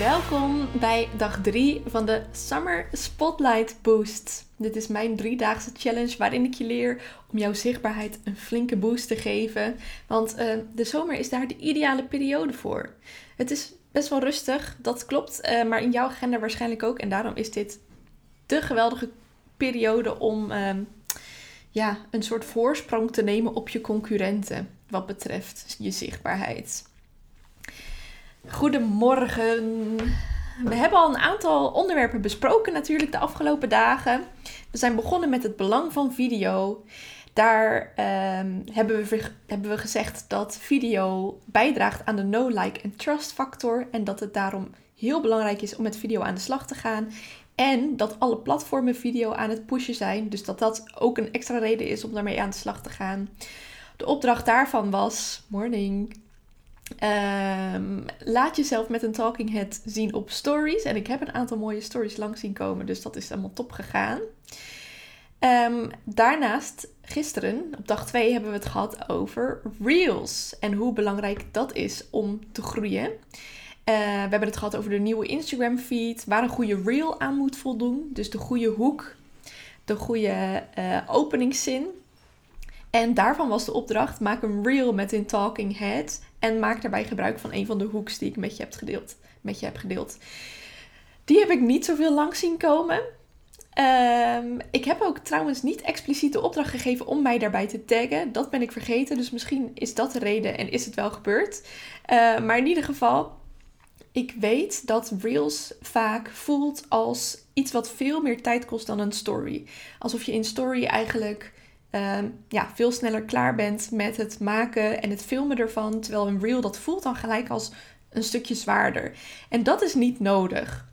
Welkom bij dag 3 van de Summer Spotlight Boost. Dit is mijn driedaagse challenge waarin ik je leer om jouw zichtbaarheid een flinke boost te geven. Want uh, de zomer is daar de ideale periode voor. Het is best wel rustig, dat klopt, uh, maar in jouw agenda waarschijnlijk ook. En daarom is dit de geweldige periode om uh, ja, een soort voorsprong te nemen op je concurrenten wat betreft je zichtbaarheid. Goedemorgen. We hebben al een aantal onderwerpen besproken natuurlijk de afgelopen dagen. We zijn begonnen met het belang van video. Daar um, hebben, we, hebben we gezegd dat video bijdraagt aan de no, like en trust factor. En dat het daarom heel belangrijk is om met video aan de slag te gaan. En dat alle platformen video aan het pushen zijn. Dus dat dat ook een extra reden is om daarmee aan de slag te gaan. De opdracht daarvan was, morning, Um, laat jezelf met een talking head zien op stories. En ik heb een aantal mooie stories langs zien komen, dus dat is helemaal top gegaan. Um, daarnaast, gisteren, op dag 2, hebben we het gehad over reels. En hoe belangrijk dat is om te groeien. Uh, we hebben het gehad over de nieuwe Instagram feed, waar een goede reel aan moet voldoen. Dus de goede hoek, de goede uh, openingszin. En daarvan was de opdracht: maak een reel met een talking head en maak daarbij gebruik van een van de hoeks die ik met je heb gedeeld. Met je gedeeld. Die heb ik niet zoveel lang zien komen. Um, ik heb ook trouwens niet expliciet de opdracht gegeven om mij daarbij te taggen. Dat ben ik vergeten, dus misschien is dat de reden en is het wel gebeurd. Uh, maar in ieder geval, ik weet dat Reels vaak voelt als iets wat veel meer tijd kost dan een story. Alsof je in story eigenlijk um, ja, veel sneller klaar bent met het maken en het filmen ervan. Terwijl een reel dat voelt dan gelijk als een stukje zwaarder. En dat is niet nodig.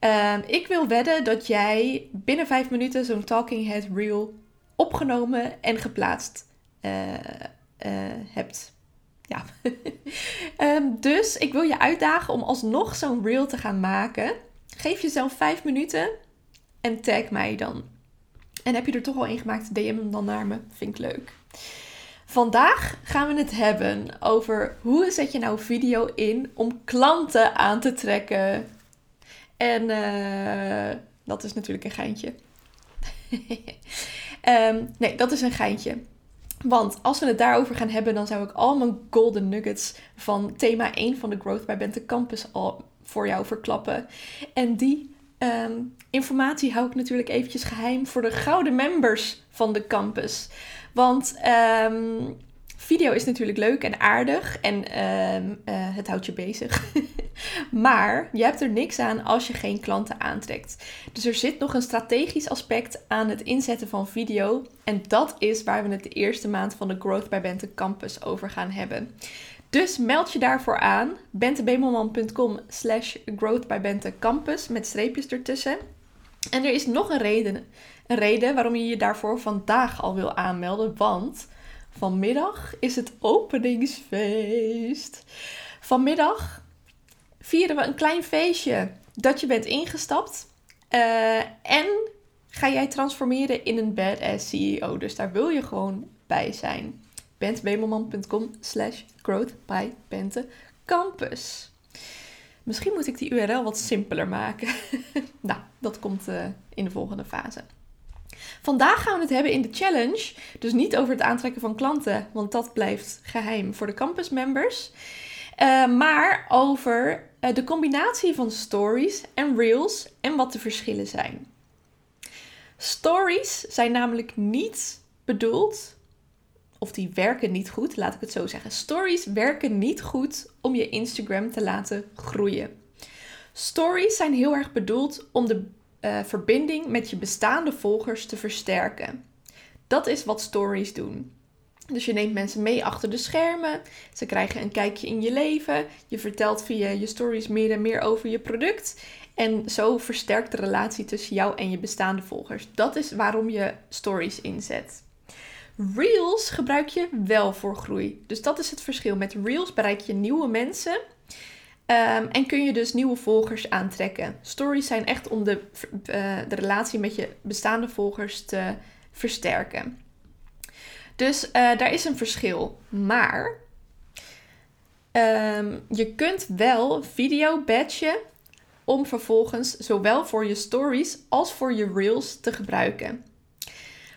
Um, ik wil wedden dat jij binnen vijf minuten zo'n Talking Head reel opgenomen en geplaatst uh, uh, hebt. Ja. um, dus ik wil je uitdagen om alsnog zo'n reel te gaan maken. Geef jezelf vijf minuten en tag mij dan. En heb je er toch al een gemaakt, DM hem dan naar me. Vind ik leuk. Vandaag gaan we het hebben over hoe zet je nou video in om klanten aan te trekken. En uh, dat is natuurlijk een geintje. um, nee, dat is een geintje. Want als we het daarover gaan hebben, dan zou ik al mijn golden nuggets van thema 1 van de Growth by Bente Campus al voor jou verklappen. En die Um, informatie hou ik natuurlijk eventjes geheim voor de gouden members van de campus. Want um, video is natuurlijk leuk en aardig en um, uh, het houdt je bezig. maar je hebt er niks aan als je geen klanten aantrekt. Dus er zit nog een strategisch aspect aan het inzetten van video. En dat is waar we het de eerste maand van de Growth by Bente Campus over gaan hebben. Dus meld je daarvoor aan. bentebemelman.com slash growth Campus met streepjes ertussen. En er is nog een reden, een reden waarom je je daarvoor vandaag al wil aanmelden. Want vanmiddag is het openingsfeest. Vanmiddag vieren we een klein feestje dat je bent ingestapt. Uh, en ga jij transformeren in een badass CEO. Dus daar wil je gewoon bij zijn bentebemelman.com slash. Misschien moet ik die URL wat simpeler maken. nou, dat komt uh, in de volgende fase. Vandaag gaan we het hebben in de challenge. Dus niet over het aantrekken van klanten, want dat blijft geheim voor de campus members. Uh, maar over uh, de combinatie van stories en reels en wat de verschillen zijn. Stories zijn namelijk niet bedoeld of die werken niet goed, laat ik het zo zeggen. Stories werken niet goed om je Instagram te laten groeien. Stories zijn heel erg bedoeld om de uh, verbinding met je bestaande volgers te versterken. Dat is wat stories doen. Dus je neemt mensen mee achter de schermen. Ze krijgen een kijkje in je leven. Je vertelt via je stories meer en meer over je product. En zo versterkt de relatie tussen jou en je bestaande volgers. Dat is waarom je stories inzet. Reels gebruik je wel voor groei. Dus dat is het verschil. Met Reels bereik je nieuwe mensen. Ehm, en kun je dus nieuwe volgers aantrekken. Stories zijn echt om de, uh, de relatie met je bestaande volgers te versterken. Dus uh, daar is een verschil. Maar um, je kunt wel video badgen om vervolgens zowel voor je stories als voor je reels te gebruiken.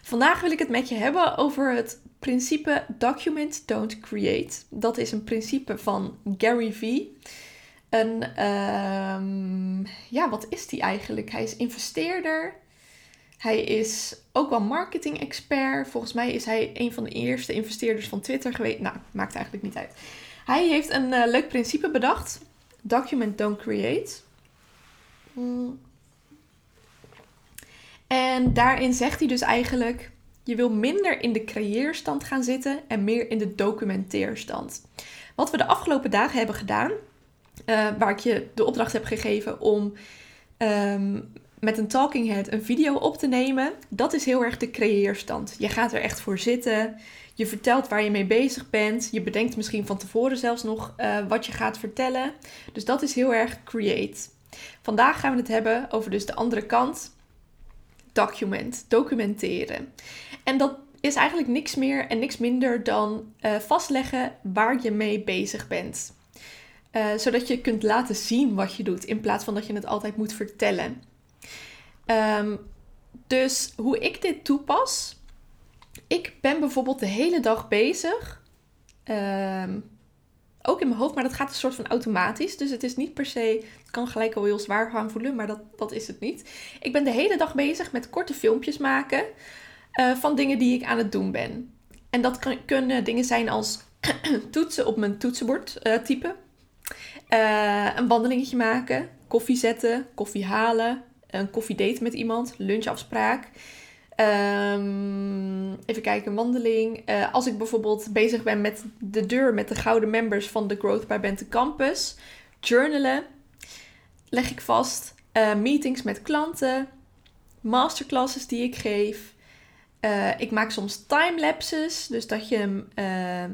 Vandaag wil ik het met je hebben over het principe document don't create. Dat is een principe van Gary Vee. Een, um, ja, wat is die eigenlijk? Hij is investeerder. Hij is ook wel marketing-expert. Volgens mij is hij een van de eerste investeerders van Twitter geweest. Nou, maakt eigenlijk niet uit. Hij heeft een uh, leuk principe bedacht: document don't create. Hmm. En daarin zegt hij dus eigenlijk: je wil minder in de creëerstand gaan zitten en meer in de documenteerstand. Wat we de afgelopen dagen hebben gedaan, uh, waar ik je de opdracht heb gegeven om um, met een talking head een video op te nemen, dat is heel erg de creëerstand. Je gaat er echt voor zitten. Je vertelt waar je mee bezig bent. Je bedenkt misschien van tevoren zelfs nog uh, wat je gaat vertellen. Dus dat is heel erg create. Vandaag gaan we het hebben over dus de andere kant. Document, documenteren. En dat is eigenlijk niks meer en niks minder dan uh, vastleggen waar je mee bezig bent. Uh, zodat je kunt laten zien wat je doet, in plaats van dat je het altijd moet vertellen. Um, dus hoe ik dit toepas. Ik ben bijvoorbeeld de hele dag bezig. Um, ook in mijn hoofd, maar dat gaat een soort van automatisch. Dus het is niet per se. Het kan gelijk al heel zwaar gaan voelen, maar dat, dat is het niet. Ik ben de hele dag bezig met korte filmpjes maken. Uh, van dingen die ik aan het doen ben. En dat kan, kunnen dingen zijn als toetsen op mijn toetsenbord uh, typen. Uh, een wandelingetje maken. Koffie zetten. Koffie halen een koffiedate met iemand, lunchafspraak. Um, even kijken, wandeling. Uh, als ik bijvoorbeeld bezig ben met de deur met de gouden members van de Growth by Bente Campus. Journalen leg ik vast. Uh, meetings met klanten. Masterclasses die ik geef. Uh, ik maak soms timelapses. Dus dat je,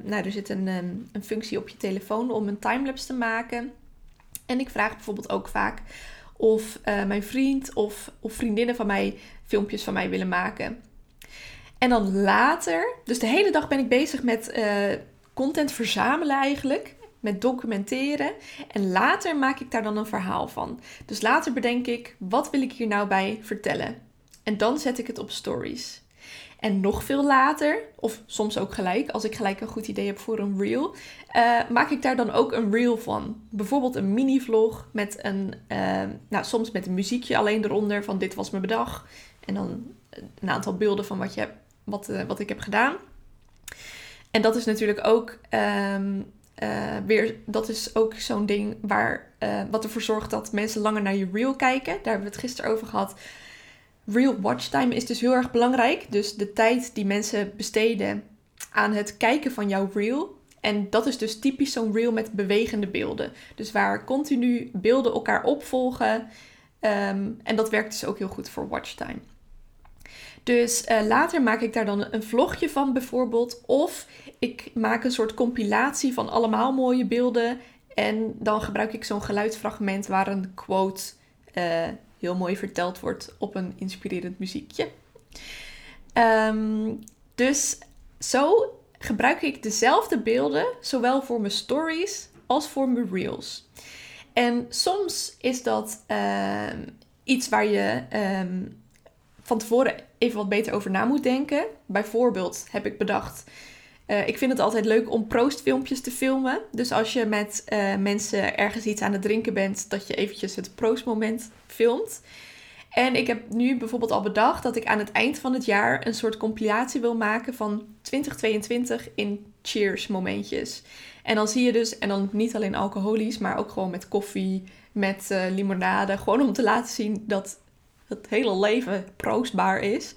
nou er zit een, een functie op je telefoon om een timelapse te maken. En ik vraag bijvoorbeeld ook vaak of mijn vriend of, of vriendinnen van mij filmpjes van mij willen maken. En dan later, dus de hele dag ben ik bezig met uh, content verzamelen eigenlijk. Met documenteren. En later maak ik daar dan een verhaal van. Dus later bedenk ik, wat wil ik hier nou bij vertellen? En dan zet ik het op stories. En nog veel later, of soms ook gelijk, als ik gelijk een goed idee heb voor een reel, uh, maak ik daar dan ook een reel van. Bijvoorbeeld een mini-vlog met een, uh, nou soms met een muziekje alleen eronder van dit was mijn bedag. En dan een aantal beelden van wat, je, wat, uh, wat ik heb gedaan. En dat is natuurlijk ook um, weer, dat is ook zo'n ding waar, wat ervoor zorgt dat mensen langer naar je reel kijken. Daar hebben we het gisteren over gehad real watchtime is dus heel erg belangrijk. Dus de tijd die mensen besteden aan het kijken van jouw reel. En dat is dus typisch zo'n reel met bewegende beelden. Dus waar continu beelden elkaar opvolgen. Um, en dat werkt dus ook heel goed voor watchtime. Dus uh, later maak ik daar dan een vlogje van bijvoorbeeld. Of ik maak een soort compilatie van allemaal mooie beelden. En dan gebruik ik zo'n geluidsfragment waar een quote uh, heel mooi verteld wordt op een inspirerend muziekje. Um, dus zo gebruik ik dezelfde beelden, zowel voor mijn stories als voor mijn reels. En soms is dat uh, iets waar je um, van tevoren even wat beter over na moet denken. Bijvoorbeeld heb ik bedacht. Uh, ik vind het altijd leuk om proostfilmpjes te filmen. Dus als je met uh, mensen ergens iets aan het drinken bent, dat je eventjes het proostmoment filmt. En ik heb nu bijvoorbeeld al bedacht dat ik aan het eind van het jaar een soort compilatie wil maken van 2022 in cheers momentjes. En dan zie je dus, en dan niet alleen alcoholisch, maar ook gewoon met koffie, met uh, limonade. Gewoon om te laten zien dat het hele leven proostbaar is.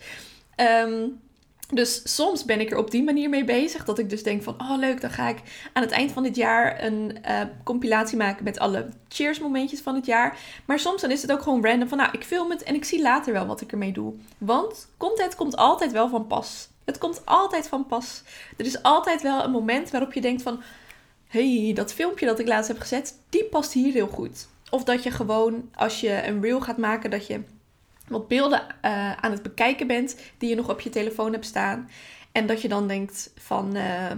Um, Dus soms ben ik er op die manier mee bezig. Dat ik dus denk van, oh leuk, dan ga ik aan het eind van dit jaar een uh, compilatie maken met alle cheers momentjes van het jaar. Maar soms dan is het ook gewoon random van, nou, ik film het en ik zie later wel wat ik ermee doe. Want content komt altijd wel van pas. Het komt altijd van pas. Er is altijd wel een moment waarop je denkt van, hey, dat filmpje dat ik laatst heb gezet, die past hier heel goed. Of dat je gewoon, als je een reel gaat maken, dat je wat beelden uh, aan het bekijken bent die je nog op je telefoon hebt staan. En dat je dan denkt van, uh,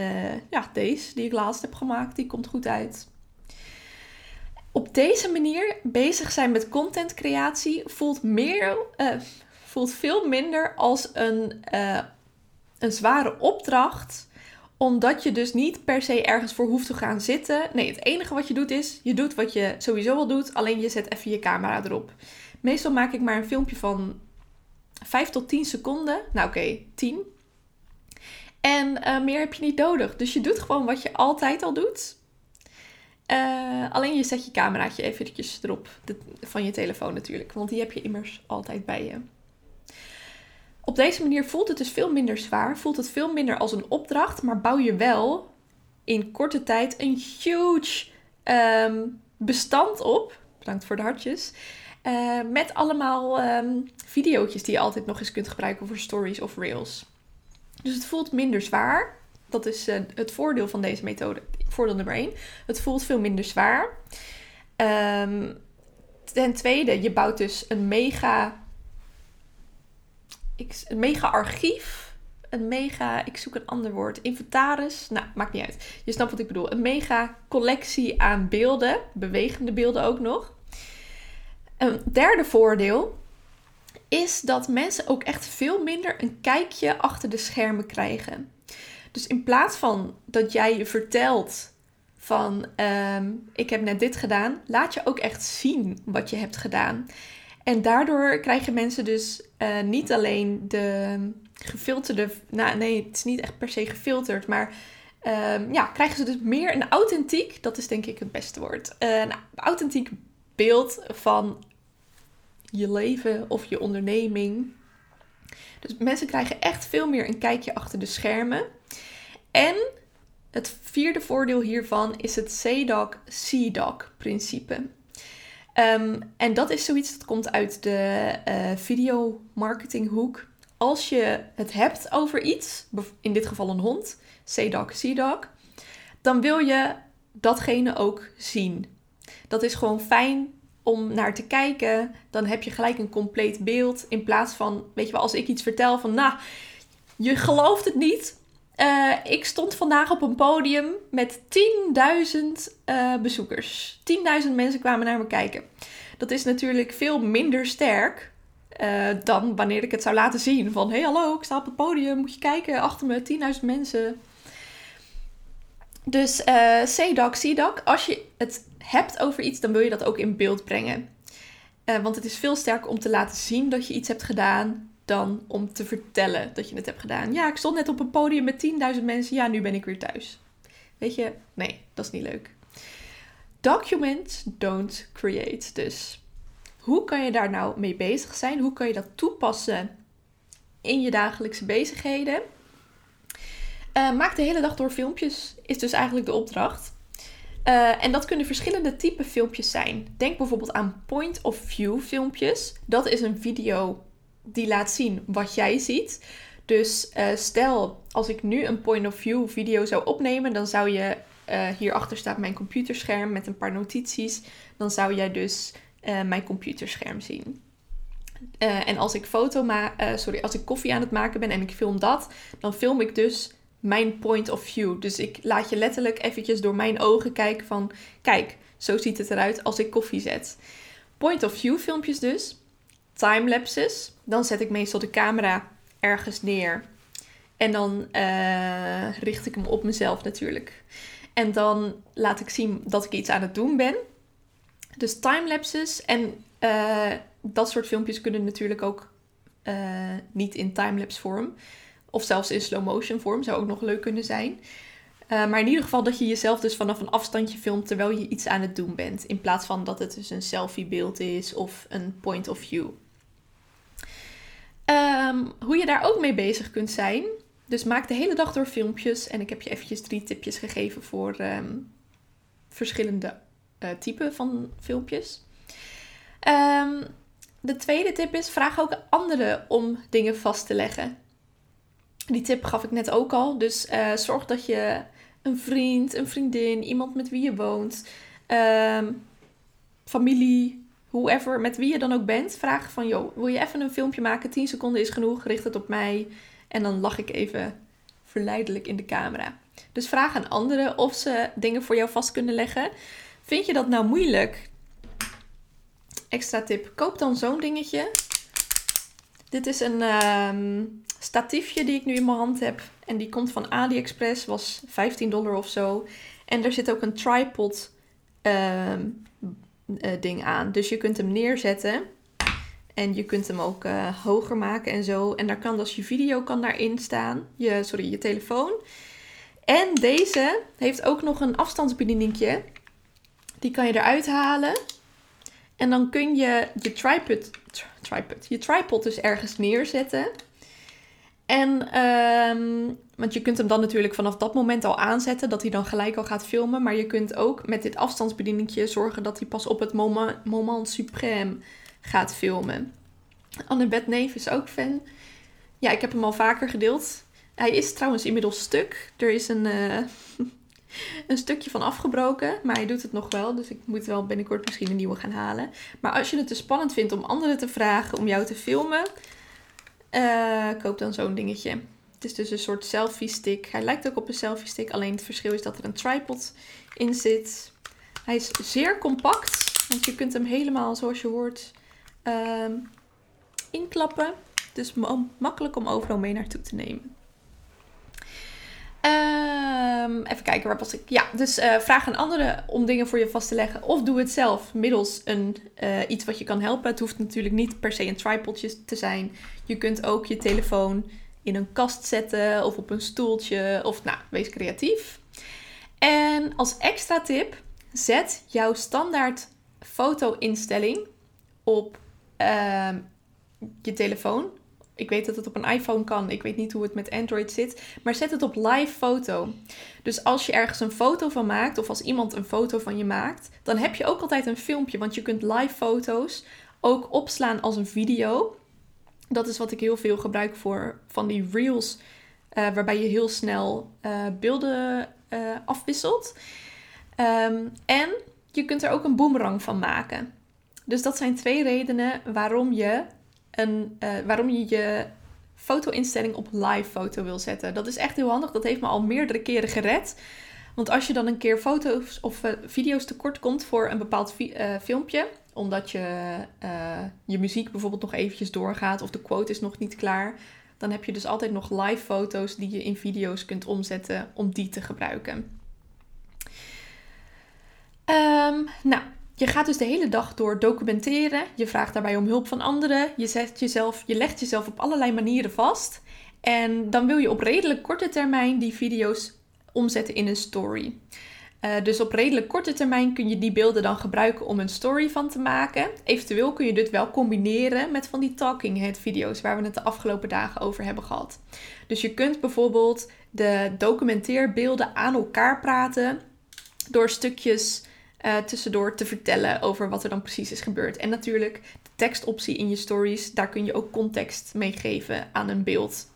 uh, ja, deze die ik laatst heb gemaakt, die komt goed uit. Op deze manier bezig zijn met contentcreatie voelt, meer, eh, voelt veel minder als een, een zware opdracht omdat je dus niet per se ergens voor hoeft te gaan zitten. Nee, het enige wat je doet is, je doet wat je sowieso al doet, alleen je zet even je camera erop. Meestal maak ik maar een filmpje van 5 tot 10 seconden. Nou oké, okay, 10. En uh, meer heb je niet nodig. Dus je doet gewoon wat je altijd al doet. Uh, alleen je zet je cameraatje eventjes erop. Van je telefoon natuurlijk. Want die heb je immers altijd bij je. Op deze manier voelt het dus veel minder zwaar. Voelt het veel minder als een opdracht. Maar bouw je wel in korte tijd een huge um, bestand op. Bedankt voor de hartjes. Uh, met allemaal um, video's die je altijd nog eens kunt gebruiken voor stories of reels. Dus het voelt minder zwaar. Dat is uh, het voordeel van deze methode. Voordeel nummer 1. Het voelt veel minder zwaar. Um, ten tweede, je bouwt dus een mega, een mega archief. Een mega, ik zoek een ander woord, inventaris. Nou, maakt niet uit. Je snapt wat ik bedoel. Een mega collectie aan beelden, bewegende beelden ook nog. Een derde voordeel is dat mensen ook echt veel minder een kijkje achter de schermen krijgen. Dus in plaats van dat jij je vertelt van um, ik heb net dit gedaan, laat je ook echt zien wat je hebt gedaan. En daardoor krijgen mensen dus uh, niet alleen de gefilterde, nou nee, het is niet echt per se gefilterd, maar um, ja, krijgen ze dus meer een authentiek, dat is denk ik het beste woord, een authentiek beeld van je leven of je onderneming. Dus mensen krijgen echt veel meer een kijkje achter de schermen. En het vierde voordeel hiervan is het CDOC-CDOC principe. Um, en dat is zoiets dat komt uit de uh, video marketing hoek. Als je het hebt over iets, in dit geval een hond, CDOC, CDOC, dan wil je datgene ook zien. Dat is gewoon fijn om naar te kijken. Dan heb je gelijk een compleet beeld. In plaats van, weet je wel, als ik iets vertel van, nou, je gelooft het niet. Uh, ik stond vandaag op een podium met 10.000 uh, bezoekers. 10.000 mensen kwamen naar me kijken. Dat is natuurlijk veel minder sterk uh, dan wanneer ik het zou laten zien. Van, hé hey, hallo, ik sta op het podium, moet je kijken, achter me 10.000 mensen. Dus uh, CDAC, CDAC, als je het hebt over iets, dan wil je dat ook in beeld brengen. Uh, want het is veel sterker om te laten zien dat je iets hebt gedaan dan om te vertellen dat je het hebt gedaan. Ja, ik stond net op een podium met 10.000 mensen. Ja, nu ben ik weer thuis. Weet je, nee, dat is niet leuk. Document, don't create. Dus hoe kan je daar nou mee bezig zijn? Hoe kan je dat toepassen in je dagelijkse bezigheden? Uh, maak de hele dag door filmpjes, is dus eigenlijk de opdracht. Uh, en dat kunnen verschillende type filmpjes zijn. Denk bijvoorbeeld aan point of view filmpjes. Dat is een video die laat zien wat jij ziet. Dus uh, stel, als ik nu een point of view video zou opnemen, dan zou je uh, hierachter staat mijn computerscherm met een paar notities. Dan zou jij dus mijn computerscherm zien. en als ik foto sorry, als ik koffie aan het maken ben en ik film dat, dan film ik dus mijn point of view. Dus ik laat je letterlijk eventjes door mijn ogen kijken van... Kijk, zo ziet het eruit als ik koffie zet. Point of view filmpjes dus. Timelapses. Dan zet ik meestal de camera ergens neer. En dan uh, richt ik hem op mezelf natuurlijk. En dan laat ik zien dat ik iets aan het doen ben. Dus timelapses. En uh, dat soort filmpjes kunnen natuurlijk ook uh, niet in timelapse vorm. Of zelfs in slow motion vorm zou ook nog leuk kunnen zijn. Uh, maar in ieder geval dat je jezelf dus vanaf een afstandje filmt terwijl je iets aan het doen bent. In plaats van dat het dus een selfie beeld is of een point of view. Um, hoe je daar ook mee bezig kunt zijn. Dus maak de hele dag door filmpjes. En ik heb je eventjes drie tipjes gegeven voor ehm, verschillende uh, typen van filmpjes. Um, de tweede tip is: vraag ook anderen om dingen vast te leggen. Die tip gaf ik net ook al. Dus uh, zorg dat je een vriend, een vriendin, iemand met wie je woont, um, familie, whoever, met wie je dan ook bent, vraag van: joh, wil je even een filmpje maken? 10 seconden is genoeg, richt het op mij. En dan lach ik even verleidelijk in de camera. Dus vraag aan anderen of ze dingen voor jou vast kunnen leggen. Vind je dat nou moeilijk? Extra tip: koop dan zo'n dingetje. Dit is een um, statiefje die ik nu in mijn hand heb. En die komt van AliExpress, was 15 dollar of zo. En er zit ook een tripod um, ding aan. Dus je kunt hem neerzetten. En je kunt hem ook uh, hoger maken en zo. En daar kan dus je video kan daarin staan. Je, sorry, je telefoon. En deze heeft ook nog een afstandsbedieningje. Die kan je eruit halen. En dan kun je je tripod, tripod, je tripod dus ergens neerzetten. En, um, want je kunt hem dan natuurlijk vanaf dat moment al aanzetten, dat hij dan gelijk al gaat filmen. Maar je kunt ook met dit afstandsbedieningje zorgen dat hij pas op het moment, moment suprême gaat filmen. Annabeth Neef is ook fan. Ja, ik heb hem al vaker gedeeld. Hij is trouwens inmiddels stuk. Er is een, uh, een stukje van afgebroken, maar hij doet het nog wel. Dus ik moet wel binnenkort misschien een nieuwe gaan halen. Maar als je het te spannend vindt om anderen te vragen om jou te filmen, uh, koop dan zo'n dingetje. Het is dus een soort selfie stick. Hij lijkt ook op een selfie stick, alleen het verschil is dat er een tripod in zit. Hij is zeer compact, want je kunt hem helemaal zoals je hoort uh, inklappen. Dus makkelijk om overal mee naartoe te nemen. Um, even kijken, waar was ik? Ja, dus uh, vraag aan anderen om dingen voor je vast te leggen. Of doe het zelf middels een, uh, iets wat je kan helpen. Het hoeft natuurlijk niet per se een tripodje te zijn. Je kunt ook je telefoon in een kast zetten of op een stoeltje. Of nou, wees creatief. En als extra tip, zet jouw standaard foto-instelling op uh, je telefoon ik weet dat het op een iPhone kan. Ik weet niet hoe het met Android zit. Maar zet het op live foto. Dus als je ergens een foto van maakt, of als iemand een foto van je maakt, dan heb je ook altijd een filmpje. Want je kunt live foto's ook opslaan als een video. Dat is wat ik heel veel gebruik voor van die reels. Uh, waarbij je heel snel uh, beelden uh, afwisselt. Um, en je kunt er ook een boomerang van maken. Dus dat zijn twee redenen waarom je uh, waarom je je foto-instelling op live foto wil zetten. Dat is echt heel handig. Dat heeft me al meerdere keren gered. Want als je dan een keer foto's of uh, video's tekort komt voor een bepaald uh, filmpje, omdat je je muziek bijvoorbeeld nog eventjes doorgaat of de quote is nog niet klaar, dan heb je dus altijd nog live foto's die je in video's kunt omzetten om die te gebruiken. Um, nou, je gaat dus de hele dag door documenteren. Je vraagt daarbij om hulp van anderen. Je, zet jezelf, je legt jezelf op allerlei manieren vast. En dan wil je op redelijk korte termijn die video's omzetten in een story. Uh, dus op redelijk korte termijn kun je die beelden dan gebruiken om een story van te maken. Eventueel kun je dit wel combineren met van die talking head video's waar we het de afgelopen dagen over hebben gehad. Dus je kunt bijvoorbeeld de documenteerbeelden aan elkaar praten door stukjes uh, tussendoor te vertellen over wat er dan precies is gebeurd. En natuurlijk de tekstoptie in je stories, daar kun je ook context mee geven aan een beeld.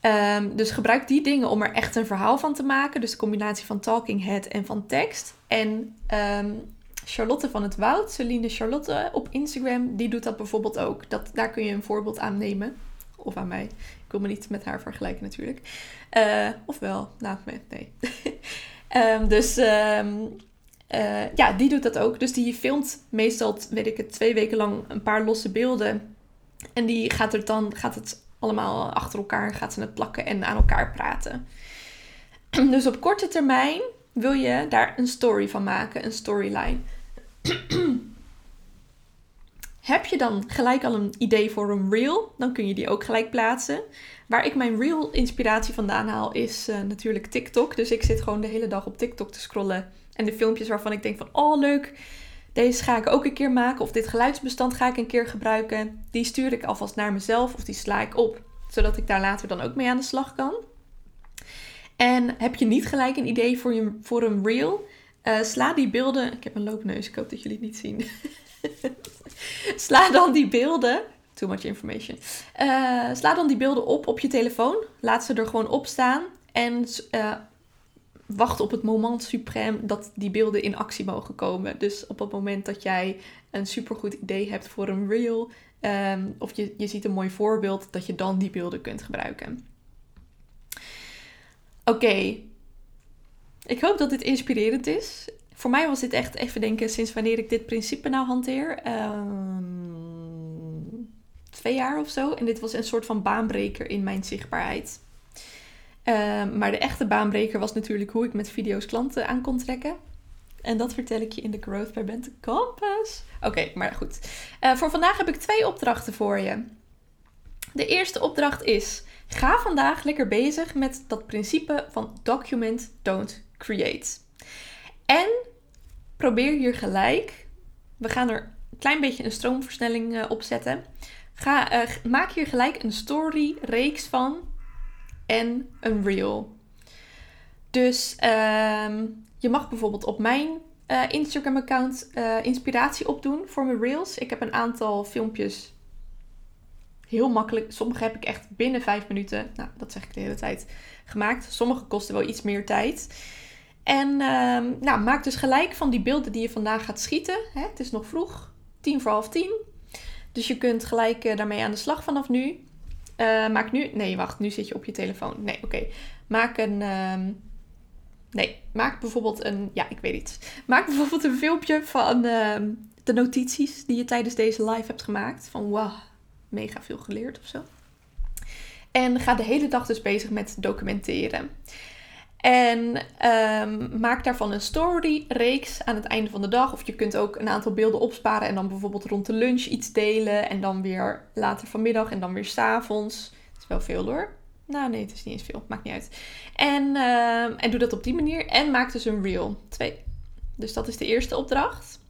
Um, dus gebruik die dingen om er echt een verhaal van te maken. Dus de combinatie van talking head en van tekst. En um, Charlotte van het Woud, Celine Charlotte op Instagram, die doet dat bijvoorbeeld ook. Dat, daar kun je een voorbeeld aan nemen. Of aan mij. Ik wil me niet met haar vergelijken natuurlijk. Uh, ofwel, nou, nee. um, dus uh, ja, die doet dat ook. Dus die filmt meestal, weet ik het, twee weken lang een paar losse beelden. En die gaat er dan, gaat het allemaal achter elkaar, gaat ze het plakken en aan elkaar praten. Dus op korte termijn wil je daar een story van maken, een storyline. Heb je dan gelijk al een idee voor een reel, dan kun je die ook gelijk plaatsen. Waar ik mijn reel inspiratie vandaan haal is uh, natuurlijk TikTok. Dus ik zit gewoon de hele dag op TikTok te scrollen en de filmpjes waarvan ik denk van, oh leuk, deze ga ik ook een keer maken. Of dit geluidsbestand ga ik een keer gebruiken. Die stuur ik alvast naar mezelf of die sla ik op zodat ik daar later dan ook mee aan de slag kan. En heb je niet gelijk een idee voor, je, voor een reel? Uh, sla die beelden. Ik heb een loopneus, ik hoop dat jullie het niet zien. sla dan die beelden. Too much information. Uh, sla dan die beelden op op je telefoon. Laat ze er gewoon op staan. En uh, wacht op het moment suprême dat die beelden in actie mogen komen. Dus op het moment dat jij een supergoed idee hebt voor een reel. Um, of je, je ziet een mooi voorbeeld, dat je dan die beelden kunt gebruiken. Oké, ik hoop dat dit inspirerend is. Voor mij was dit echt even denken sinds wanneer ik dit principe nou hanteer. Um, twee jaar of zo. En dit was een soort van baanbreker in mijn zichtbaarheid. Um, maar de echte baanbreker was natuurlijk hoe ik met video's klanten aan kon trekken. En dat vertel ik je in de Growth by Bente Campus. Oké, maar goed. Uh, voor vandaag heb ik twee opdrachten voor je. De eerste opdracht is: ga vandaag lekker bezig met dat principe van document, don't create. En probeer hier gelijk. We gaan er een klein beetje een stroomversnelling uh, op zetten. Ga, uh, maak hier gelijk een story reeks van en een reel. Dus uh, je mag bijvoorbeeld op mijn uh, Instagram-account uh, inspiratie opdoen voor mijn reels. Ik heb een aantal filmpjes heel makkelijk. Sommige heb ik echt binnen vijf minuten, nou dat zeg ik de hele tijd, gemaakt. Sommige kosten wel iets meer tijd. En uh, nou, maak dus gelijk van die beelden die je vandaag gaat schieten. Hè? Het is nog vroeg, tien voor half tien. Dus je kunt gelijk uh, daarmee aan de slag vanaf nu. Uh, maak nu. Nee, wacht, nu zit je op je telefoon. Nee, oké. Maak een. Uh, nee, maak bijvoorbeeld een. Ja, ik weet niet. Maak bijvoorbeeld een filmpje van uh, de notities die je tijdens deze live hebt gemaakt. Van wow, mega veel geleerd of zo. En ga de hele dag dus bezig met documenteren. En um, maak daarvan een story-reeks aan het einde van de dag. Of je kunt ook een aantal beelden opsparen en dan bijvoorbeeld rond de lunch iets delen. En dan weer later vanmiddag en dan weer s'avonds. Het is wel veel hoor. Nou nee, het is niet eens veel. Maakt niet uit. En, uh, en doe dat op die manier. En maak dus een reel. Twee. Dus dat is de eerste opdracht.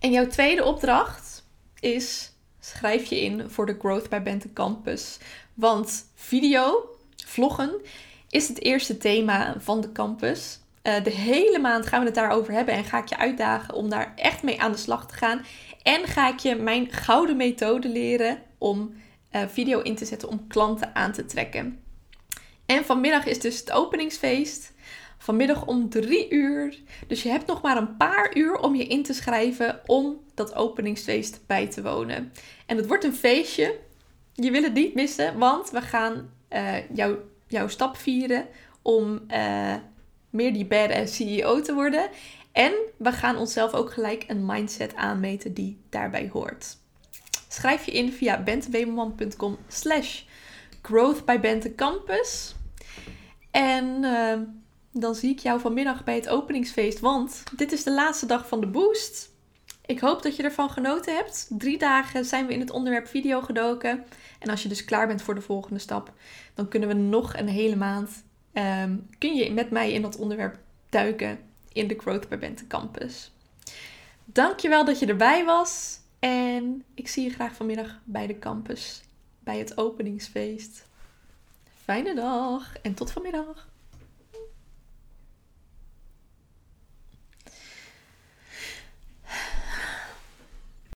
En jouw tweede opdracht is... Schrijf je in voor de Growth by Bente Campus. Want video, vloggen is het eerste thema van de campus. Uh, de hele maand gaan we het daarover hebben en ga ik je uitdagen om daar echt mee aan de slag te gaan. En ga ik je mijn gouden methode leren om uh, video in te zetten om klanten aan te trekken. En vanmiddag is dus het openingsfeest. Vanmiddag om drie uur. Dus je hebt nog maar een paar uur om je in te schrijven om dat openingsfeest bij te wonen. En het wordt een feestje. Je wil het niet missen, want we gaan uh, jou jouw stap vieren om uh, meer die badass CEO te worden. En we gaan onszelf ook gelijk een mindset aanmeten die daarbij hoort. Schrijf je in via bentewemelman.com slash growth by Bente Campus. En uh, dan zie ik jou vanmiddag bij het openingsfeest, want dit is de laatste dag van de boost. Ik hoop dat je ervan genoten hebt. Drie dagen zijn we in het onderwerp video gedoken. En als je dus klaar bent voor de volgende stap, dan kunnen we nog een hele maand. Um, kun je met mij in dat onderwerp duiken in de Growth by Campus. Dankjewel dat je erbij was. En ik zie je graag vanmiddag bij de campus. Bij het openingsfeest. Fijne dag en tot vanmiddag.